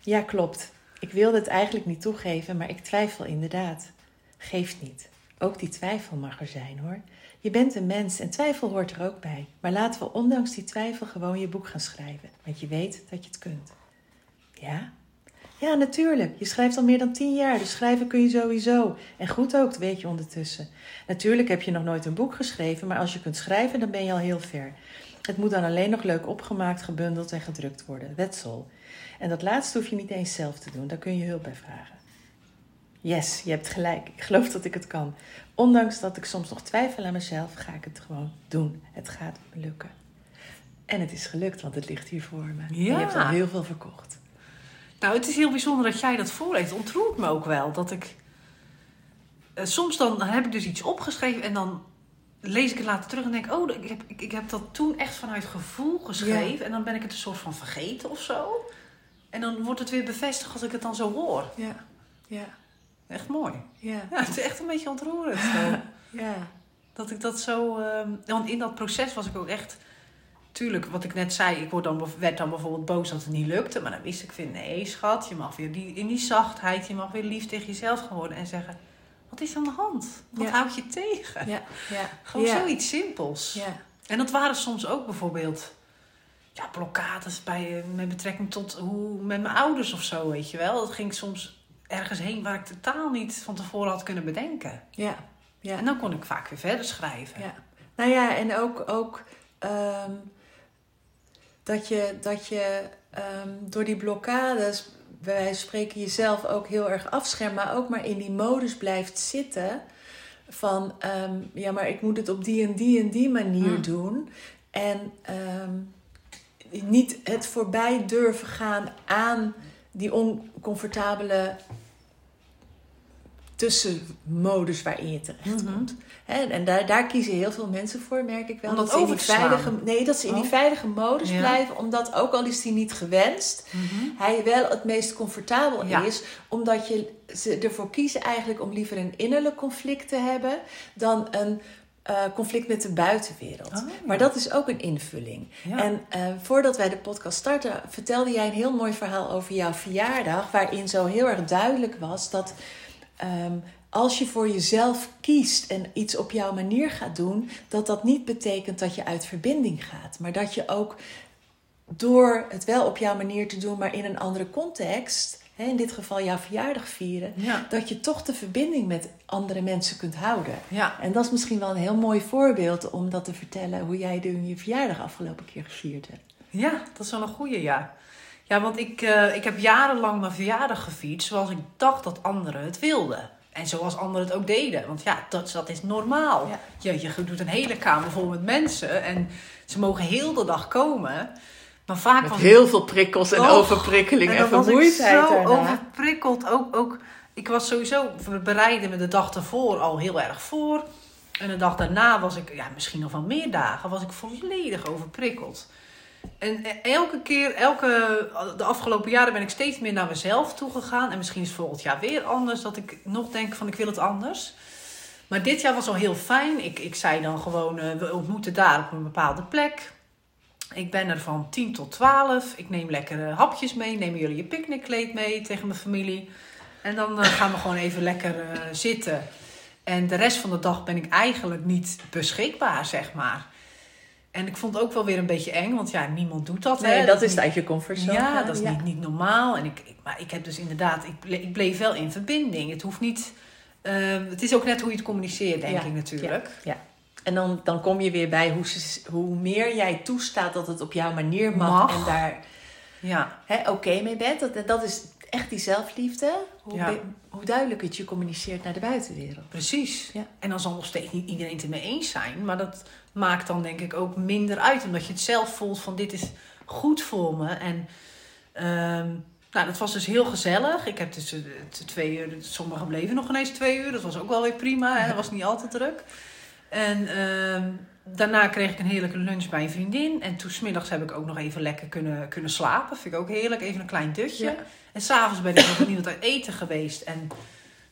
Ja, klopt. Ik wilde het eigenlijk niet toegeven, maar ik twijfel inderdaad. Geeft niet. Ook die twijfel mag er zijn, hoor. Je bent een mens en twijfel hoort er ook bij. Maar laten we ondanks die twijfel gewoon je boek gaan schrijven. Want je weet dat je het kunt. Ja? Ja, natuurlijk. Je schrijft al meer dan tien jaar, dus schrijven kun je sowieso. En goed ook, dat weet je ondertussen. Natuurlijk heb je nog nooit een boek geschreven, maar als je kunt schrijven, dan ben je al heel ver. Het moet dan alleen nog leuk opgemaakt, gebundeld en gedrukt worden. All. En dat laatste hoef je niet eens zelf te doen, daar kun je hulp bij vragen. Yes, je hebt gelijk. Ik geloof dat ik het kan. Ondanks dat ik soms nog twijfel aan mezelf, ga ik het gewoon doen. Het gaat lukken. En het is gelukt, want het ligt hier voor me. Ja. je hebt al heel veel verkocht. Nou, het is heel bijzonder dat jij dat voorleest. Het ontroert me ook wel dat ik. Eh, soms dan, heb ik dus iets opgeschreven en dan lees ik het later terug en denk: Oh, ik heb, ik, ik heb dat toen echt vanuit gevoel geschreven. En dan ben ik het een soort van vergeten of zo. En dan wordt het weer bevestigd als ik het dan zo hoor. Ja, ja. Echt mooi. Ja. ja het is echt een beetje ontroerend. Zo. ja. Dat ik dat zo... Uh, want in dat proces was ik ook echt... Tuurlijk, wat ik net zei, ik word dan, werd dan bijvoorbeeld boos dat het niet lukte. Maar dan wist ik van, nee schat, je mag weer die, in die zachtheid, je mag weer lief tegen jezelf gaan worden. En zeggen, wat is aan de hand? Wat houdt je tegen? Ja. Ja. Gewoon zoiets simpels. Ja. En dat waren soms ook bijvoorbeeld ja, blokkades bij, met betrekking tot hoe met mijn ouders of zo, weet je wel. Dat ging soms ergens heen waar ik totaal niet van tevoren had kunnen bedenken. Ja. ja. En dan kon ik vaak weer verder schrijven. Ja. Nou ja, en ook, ook ehm, dat je, dat je ehm, door die blokkades, wij spreken jezelf ook heel erg afschermen, maar ook maar in die modus blijft zitten van ehm, ja, maar ik moet het op die en die en die manier hmm. doen. En niet het voorbij durven gaan aan die oncomfortabele tussenmodus waarin je terecht komt. Mm en daar, daar kiezen heel veel mensen voor, merk ik wel. Omdat dat ze in die veilige, nee, dat ze in die oh. veilige modus blijven, omdat ook al is die niet gewenst, mhm. hij wel het meest comfortabel is, omdat je ze ervoor kiezen eigenlijk om liever een innerlijk conflict te hebben dan een eh, conflict met de buitenwereld. Oh. Maar dat is ook een invulling. Ja. En eh, voordat wij de podcast starten, vertelde jij een heel mooi verhaal over jouw verjaardag. Waarin zo heel erg duidelijk was dat ehm, als je voor jezelf kiest en iets op jouw manier gaat doen, dat dat niet betekent dat je uit verbinding gaat. Maar dat je ook door het wel op jouw manier te doen, maar in een andere context, hè, in dit geval jouw verjaardag vieren, Ja. dat je toch de verbinding met andere mensen kunt houden. Ja. En dat is misschien wel een heel mooi voorbeeld om dat te vertellen hoe jij de, je verjaardag afgelopen keer gevierd hebt. Ja, dat is wel een goede, ja. Ja, want ik, eh, ik heb jarenlang mijn verjaardag gevierd zoals ik dacht dat anderen het wilden. En zoals anderen het ook deden. Want ja, dat, dat is normaal. Ja. Je, je doet een hele kamer vol met mensen en ze mogen heel de dag komen. Maar vaak Met was heel veel prikkels en overprikkeling en, was ik vermoeidheid zo overprikkeld. Ook, ook, ik was sowieso, we bereidden me de dag ervoor al heel erg voor. En de dag daarna was ik, ja, misschien nog wel meer dagen, was ik volledig overprikkeld. En elke keer, elke, de afgelopen jaren ben ik steeds meer naar mezelf toegegaan. En misschien is het volgend jaar weer anders, dat ik nog denk van ik wil het anders. Maar dit jaar was al heel fijn. Ik, ik zei dan gewoon, eh, we ontmoeten daar op een bepaalde plek. Ik ben er van 10 tot 12. Ik neem lekkere hapjes mee. Nemen jullie je picknickkleed mee tegen mijn familie. En dan eh, gaan we gewoon even lekker eh, zitten. En de rest van de dag ben ik eigenlijk niet beschikbaar, zeg maar. En ik vond het ook wel weer een beetje eng, want ja, niemand doet dat. Nee, hè. dat is niet- uit je comfortzone. ja, dat is Niet, niet normaal. En ik, ik- maar ik heb dus inderdaad, ik, ble- ik bleef wel in verbinding. Het hoeft niet, eh, het is ook net hoe je het communiceert, denk Ja, ik natuurlijk. Ja. En dan, dan kom je weer bij hoe, hoe meer jij toestaat dat het op jouw manier mag, Mag. en daar Ja, oké mee bent. Dat, dat is echt die zelfliefde. Hoe, Ja. hoe duidelijk het je communiceert naar de buitenwereld. precies. Ja. En dan zal nog steeds niet iedereen het ermee eens zijn. Maar dat maakt dan denk ik ook minder uit. Omdat je het zelf voelt van dit is goed voor me. En ehm, nou, dat was dus heel gezellig. Ik heb dus eh, twee uur, sommigen bleven nog ineens twee uur. Dat was ook wel weer prima. Hè? Dat was niet altijd druk. En ehm, daarna kreeg ik een heerlijke lunch bij een vriendin. En toen smiddags heb ik ook nog even lekker kunnen, kunnen slapen. Vind ik ook heerlijk. Even een klein dutje. Ja. En s'avonds ben ik nog met iemand uit eten geweest. En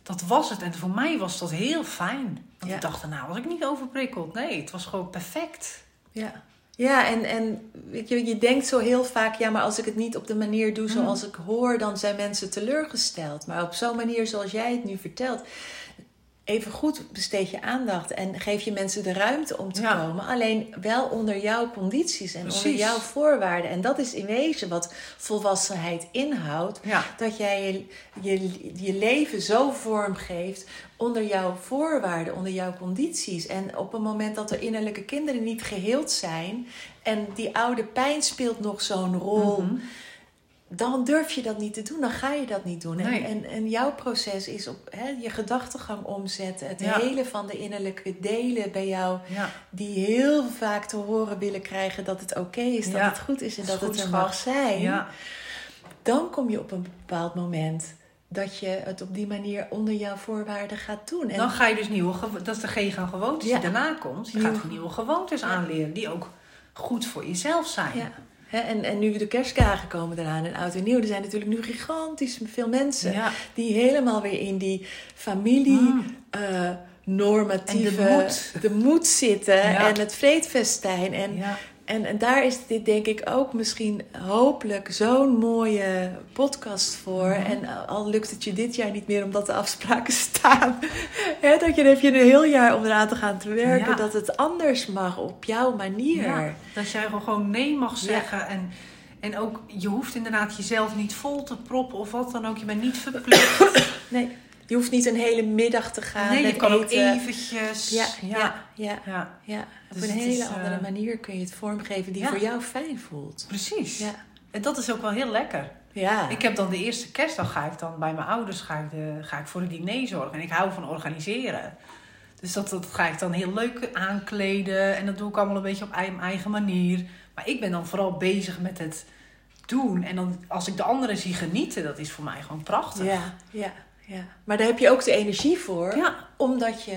dat was het. En voor mij was dat heel fijn. Want Ja. ik dacht daarna was ik niet overprikkeld. Nee, het was gewoon perfect. Ja, ja en, en je, je denkt zo heel vaak, ja, maar als ik het niet op de manier doe zoals ik hoor, dan zijn mensen teleurgesteld. Maar op zo'n manier zoals jij het nu vertelt, even goed besteed je aandacht en geef je mensen de ruimte om te Ja. komen. Alleen wel onder jouw condities en onder jouw voorwaarden. En dat is in wezen wat volwassenheid inhoudt. Ja. Dat jij je, je, je leven zo vormgeeft onder jouw voorwaarden, onder jouw condities. En op het moment dat er innerlijke kinderen niet geheeld zijn en die oude pijn speelt nog zo'n rol, Mhm. Dan durf je dat niet te doen, dan ga je dat niet doen. En- Nee. En, en, jouw proces is op hè, je gedachtegang omzetten, het Ja. hele van de innerlijke delen bij jou, Ja. die heel vaak te horen willen krijgen dat het oké is, dat Ja. het goed is en dat het er mag zijn Ja. dan kom je op een bepaald moment dat je het op die manier onder jouw voorwaarden gaat doen. En Dan ga je dus nieuwe dat is de G gewoontes die daarna komt. Je gaat nieuwe gewoontes aanleren die ook goed voor jezelf zijn. Hè, en, en nu de kerstdagen komen eraan en oud en nieuw, er zijn natuurlijk nu gigantisch veel mensen Ja. die helemaal weer in die familie. Mm. eh, normatieve En de moed. de moed zitten Ja. en het vreedfestijn. En, Ja. En, en daar is dit denk ik ook misschien hopelijk zo'n mooie podcast voor. Mhm. En al lukt het je dit jaar niet meer omdat de afspraken staan. Dat je, dan heb je een heel jaar om eraan te gaan te werken. Ja. Dat het anders mag op jouw manier. Ja, dat jij gewoon nee mag zeggen. En, en ook, je hoeft inderdaad jezelf niet vol te proppen of wat dan ook. Je bent niet verplicht. Nee, je hoeft niet een hele middag te gaan nee, je met kan ook eventjes. Ja, ja, ja, ja. ja. Op Dus een hele is, eh, andere manier kun je het vormgeven die Ja. voor jou fijn voelt. precies. Ja. En dat is ook wel heel lekker. Ja. Ik heb dan de eerste kerstdag ga ik dan bij mijn ouders ga ik, de, ga ik voor het diner zorgen. En ik hou van organiseren. Dus dat, dat ga ik dan heel leuk aankleden. En dat doe ik allemaal een beetje op mijn eigen manier. Maar ik ben dan vooral bezig met het doen. En dan als ik de anderen zie genieten, dat is voor mij gewoon prachtig. Ja, ja, ja. Maar daar heb je ook de energie voor. Ja. Omdat je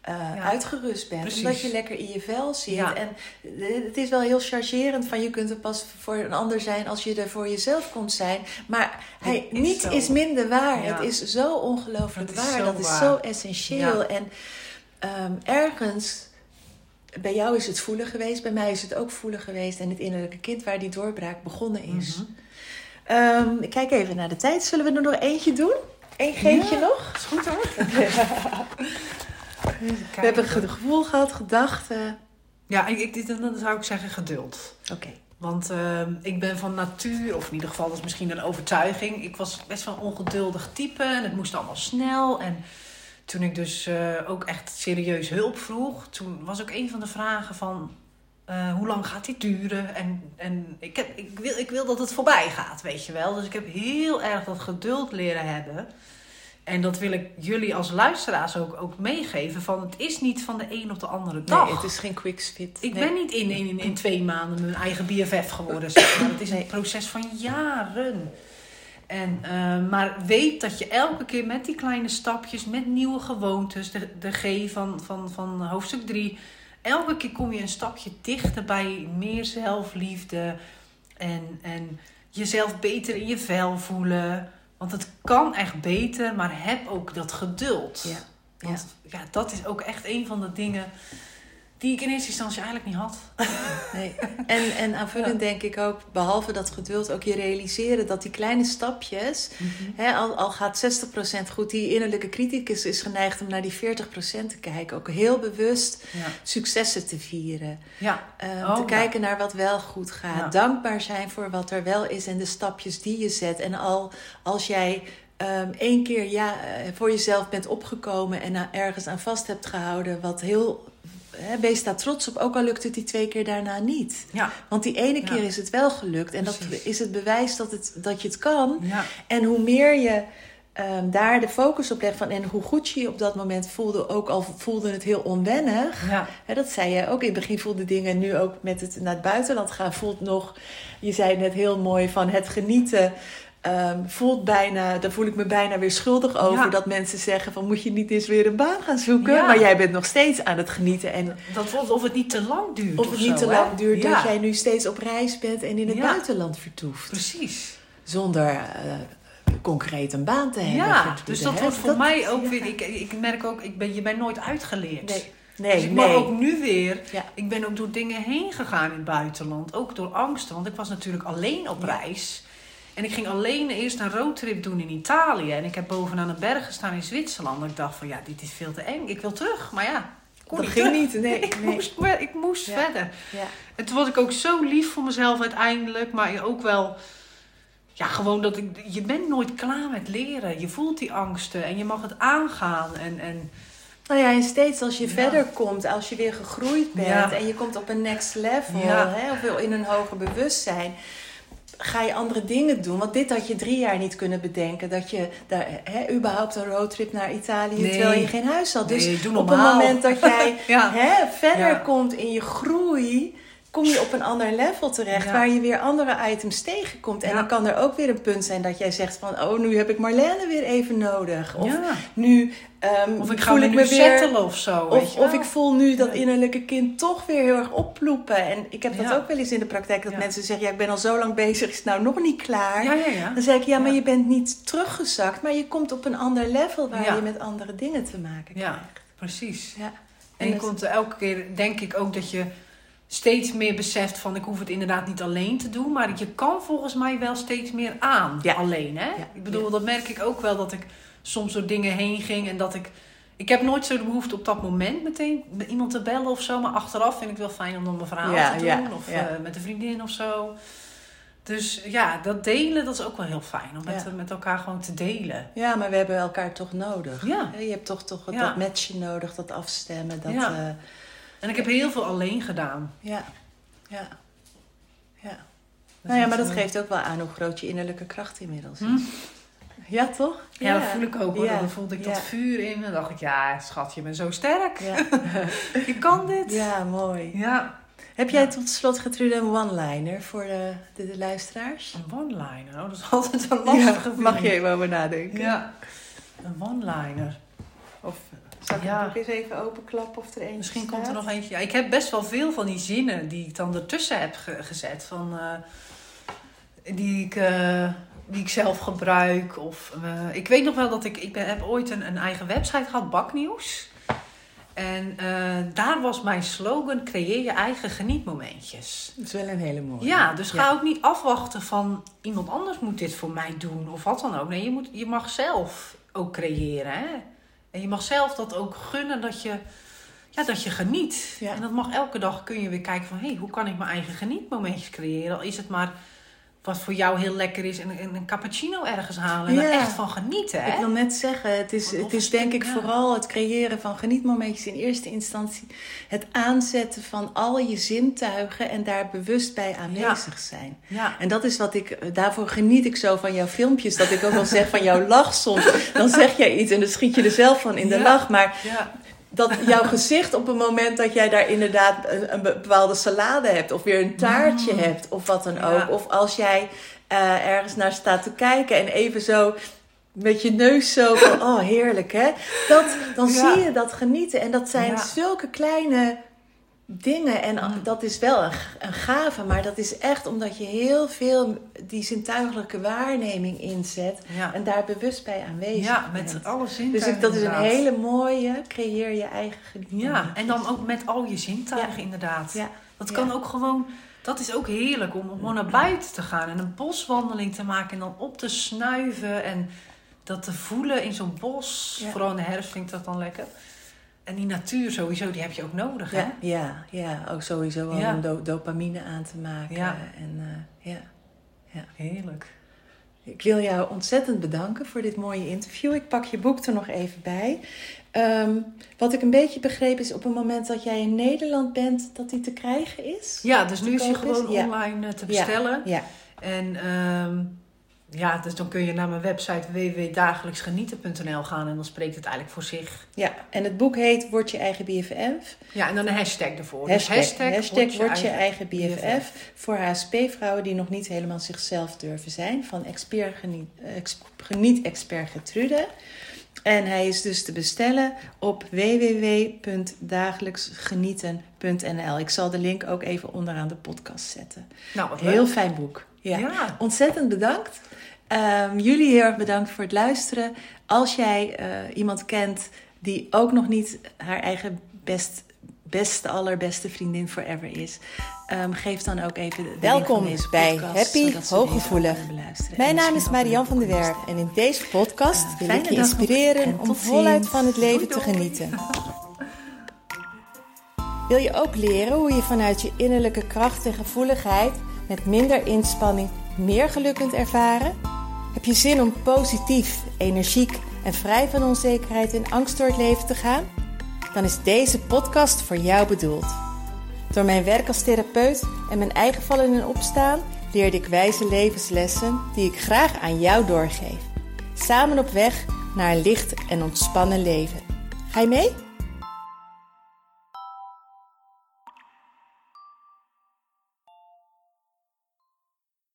eh, Ja. uitgerust bent. Precies. Omdat je lekker in je vel zit. Ja. En eh, het is wel heel chargerend van je kunt er pas voor een ander zijn als je er voor jezelf komt zijn. Maar is niet zo. is minder waar. Ja. Het is zo ongelooflijk waar. zo dat is zo essentieel. En ehm, ergens bij jou is het voelen geweest, bij mij is het ook voelen geweest. En het innerlijke kind waar die doorbraak begonnen is. Mhm. Ehm, ik kijk even naar de tijd. Zullen we er nog eentje doen? Eén geintje Ja. nog? Is goed hoor. We hebben het gevoel gehad, gedachten. Ja, ik, dan zou ik zeggen geduld. Oké. Want ehm, ik ben van natuur, of in ieder geval dat is misschien een overtuiging. Ik was best wel een ongeduldig type en het moest allemaal snel. En toen ik dus eh, ook echt serieus hulp vroeg, toen was ook een van de vragen van... eh, hoe lang gaat dit duren? En, en ik, heb, ik, wil, ik wil dat het voorbij gaat, weet je wel. Dus ik heb heel erg dat geduld leren hebben. En dat wil ik jullie als luisteraars ook, ook meegeven. Van het is niet van de een op de andere dag. Nee, het is geen quick fit. Ik Nee. ben niet in, in, in twee maanden mijn eigen BFF geworden. Zeg maar. Het is een proces van jaren. En, eh, maar weet dat je elke keer met die kleine stapjes, met nieuwe gewoontes, de, de G van, van, van hoofdstuk 3, elke keer kom je een stapje dichter bij meer zelfliefde en, en jezelf beter in je vel voelen. Want het kan echt beter, maar heb ook dat geduld. Ja. Want ja, dat is ook echt een van de dingen die ik in eerste instantie eigenlijk niet had. Nee. En, en aanvullend denk ik ook, behalve dat geduld, ook je realiseren dat die kleine stapjes, hè, al, al gaat 60% goed, die innerlijke criticus is geneigd om naar die 40% te kijken. Ook heel bewust Ja. successen te vieren. Ja. Oh, te kijken naar wat wel goed gaat. Dankbaar zijn voor wat er wel is en de stapjes die je zet. En al als jij één keer ja, eh, voor jezelf bent opgekomen en er ergens aan vast hebt gehouden, wat heel. Hè, wees daar trots op, ook al lukt het die twee keer daarna niet. Ja. Want die ene Ja. keer is het wel gelukt. En dat is het bewijs dat, het, dat je het kan. Ja. En hoe meer je ehm, daar de focus op legt van, en hoe goed je je op dat moment voelde, ook al voelde het heel onwennig. Ja. Hè, dat zei je ook. In het begin voelde dingen nu ook met het naar het buitenland gaan. Voelt nog, je zei net heel mooi van het genieten. Ehm, voelt bijna, daar voel ik me bijna weer schuldig over. Ja. Dat mensen zeggen van moet je niet eens weer een baan gaan zoeken. Ja. Maar jij bent nog steeds aan het genieten. En Dat wordt of het niet te lang duurt. of het zo, niet te hè? lang duurt Ja. dat jij nu steeds op reis bent en in het buitenland vertoeft. Precies. Zonder eh, concreet een baan te hebben. Ja, dus dat wordt voor mij ook weer. Ik, ik merk ook, ik ben, je bent nooit uitgeleerd. Nee, dus nee, ik nee. ook nu weer. Ja. Ik ben ook door dingen heen gegaan in het buitenland. Ook door angsten. Want ik was natuurlijk alleen op reis. En ik ging alleen eerst een roadtrip doen in Italië. En ik heb bovenaan een berg gestaan in Zwitserland. En ik dacht van ja, dit is veel te eng. Ik wil terug. Maar ja, kon Dat niet ging terug. niet, nee, ik nee. moest, ik moest Ja. verder. Ja. En toen was ik ook zo lief voor mezelf uiteindelijk. Maar ook wel... Ja, gewoon dat ik... Je bent nooit klaar met leren. Je voelt die angsten. En je mag het aangaan. En... en Nou ja, en steeds als je Ja. verder komt, als je weer gegroeid bent en je komt op een next level, hè, of in een hoger bewustzijn, ga je andere dingen doen. Want dit had je drie jaar niet kunnen bedenken, dat je daar hè, überhaupt een roadtrip naar Italië, Nee. terwijl je geen huis had. Dus Nee, op het moment dat jij ja. hè, verder Ja. komt in je groei, kom je op een ander level terecht Ja. waar je weer andere items tegenkomt. En Ja. dan kan er ook weer een punt zijn dat jij zegt van, oh, nu heb ik Marlene weer even nodig. Of ja. nu ehm, Of ik ga voel me ik nu me weer... of zo. weet Of, je of wel. ik voel nu dat Ja. innerlijke kind toch weer heel erg opploepen. En ik heb dat Ja. ook wel eens in de praktijk. Dat Ja. mensen zeggen, ja, ik ben al zo lang bezig, is het nou nog niet klaar? Ja, ja, ja. Dan zeg ik, ja, maar Ja. je bent niet teruggezakt. Maar je komt op een ander level waar Ja. je met andere dingen te maken Ja, krijgt. precies. Ja. En je komt elke keer, denk ik ook, dat je steeds meer beseft van... ik hoef het inderdaad niet alleen te doen. Maar je kan volgens mij wel steeds meer aan Ja. alleen, hè? Ja. Ik bedoel, Ja. dat merk ik ook wel, dat ik soms door dingen heen ging... en dat ik... Ik heb nooit zo de behoefte op dat moment meteen met iemand te bellen of zo. Maar achteraf vind ik het wel fijn om dan mijn verhaal te doen. of eh, met een vriendin of zo. Dus ja, dat delen, dat is ook wel heel fijn. Om met, Ja. met elkaar gewoon te delen. ja, maar we hebben elkaar toch nodig. Ja. Je hebt toch, toch Ja. dat matchen nodig, dat afstemmen. Dat, Ja. eh, En ik heb heel veel alleen gedaan. ja. ja. ja. Nou ja, maar dat geeft ook wel aan hoe groot je innerlijke kracht inmiddels is. Hm? Ja, toch? Ja, dat voel ik ook hoor. Ja. Dan voelde ik dat Ja. vuur in. Dan dacht ik, ja, schat, je bent zo sterk. Je kan dit. ja, mooi. Ja. Heb jij tot slot, Gertrude, een one-liner voor de, de, de luisteraars? Een one-liner. Oh, dat is altijd een lastige Ja, mag je even over nadenken? Ja. Een one-liner. Of zal ik Ja. het boek eens even openklappen of er eentje Misschien staat? komt er nog eentje. Ja, ik heb best wel veel van die zinnen die ik dan ertussen heb ge- gezet. Van, eh, die, ik, eh, die ik zelf gebruik. Of, eh, ik weet nog wel dat ik... Ik ben, heb ooit een, een eigen website gehad, Baknieuws. En eh, daar was mijn slogan: creëer je eigen genietmomentjes. Dat is wel een hele mooie. Ja, dus ga ook niet afwachten van iemand anders moet dit voor mij doen of wat dan ook. Nee, je, moet, je mag zelf ook creëren. Hè? En je mag zelf dat ook gunnen dat je, ja, dat je geniet. Ja. En dat mag elke dag kun je weer kijken van hé, hey, hoe kan ik mijn eigen genietmomentjes creëren? Al is het maar wat voor jou heel lekker is en een, een cappuccino ergens halen en Ja. er echt van genieten. Hè? Ik wil net zeggen, het is, het is denk ik ja. vooral het creëren van genietmomentjes in eerste instantie. Het aanzetten van al je zintuigen en daar bewust bij aanwezig zijn. Ja. En dat is wat ik, daarvoor geniet ik zo van jouw filmpjes. Dat ik ook wel zeg van jouw lach soms. Dan zeg jij iets en dan schiet je er zelf van in de lach. Maar Ja. Dat jouw gezicht op het moment dat jij daar inderdaad een, een bepaalde salade hebt. Of weer een taartje hebt of wat dan Mm. Ja. ook. Of als jij eh, ergens naar staat te kijken en even zo met je neus zo van, oh heerlijk hè. Dat, dan Ja. zie je dat genieten. En dat zijn Ja. zulke kleine dingen. En Mm. dat is wel een, een gave, maar dat is echt omdat je heel veel die zintuigelijke waarneming inzet. Ja. En daar bewust bij aanwezig ja, bent. met alle Dus zintuigen ik, dat is een hele mooie, creëer je eigen. Ja, en dan ook met al je zintuigen inderdaad. Ja. Dat kan ook gewoon, dat is ook heerlijk om gewoon naar buiten te gaan en een boswandeling te maken en dan op te snuiven en dat te voelen in zo'n bos. Vooral in de herfst vind ik dat dan lekker. En die natuur sowieso, die heb je ook nodig, hè? Ja, ja, ja, ook sowieso Ja. om do- dopamine aan te maken. Ja. En, eh, ja. Heerlijk. Ik wil jou ontzettend bedanken voor dit mooie interview. Ik pak je boek er nog even bij. Ehm, wat ik een beetje begreep is op het moment dat jij in Nederland bent, dat die te krijgen is. Ja, dus nu is hij gewoon Ja. online eh, te Ja. bestellen. Ja, En ehm, ja, dus dan kun je naar mijn website www.dagelijksgenieten.nl gaan en dan spreekt het eigenlijk voor zich. ja, en het boek heet Word je eigen BFF. Ja, en dan een hashtag ervoor. Hashtag, dus hashtag, Word je eigen BFF. BFF. Voor HSP-vrouwen die nog niet helemaal zichzelf durven zijn. Van expert geniet, eh, ex- geniet-expert Gertrude. En hij is dus te bestellen op www.dagelijksgenieten.nl. Ik zal de link ook even onderaan de podcast zetten. Nou, wat Heel leuk. fijn boek. Ja. Ja. Ontzettend bedankt. Ehm, jullie heel erg bedankt voor het luisteren. Als jij eh, iemand kent die ook nog niet haar eigen best, beste, allerbeste vriendin forever is, ehm, geef dan ook even de Welkom deze bij podcast, Happy Hooggevoelig. Mijn naam is misschien ook Marian van der Werf en in deze podcast Eh, wil ik je inspireren en om voluit van het leven Doei, te genieten. Wil je ook leren hoe je vanuit je innerlijke kracht en gevoeligheid met minder inspanning meer geluk kunt ervaren? Heb je zin om positief, energiek en vrij van onzekerheid en angst door het leven te gaan? Dan is deze podcast voor jou bedoeld. Door mijn werk als therapeut en mijn eigen vallen en opstaan leerde ik wijze levenslessen die ik graag aan jou doorgeef. Samen op weg naar een licht en ontspannen leven. Ga je mee?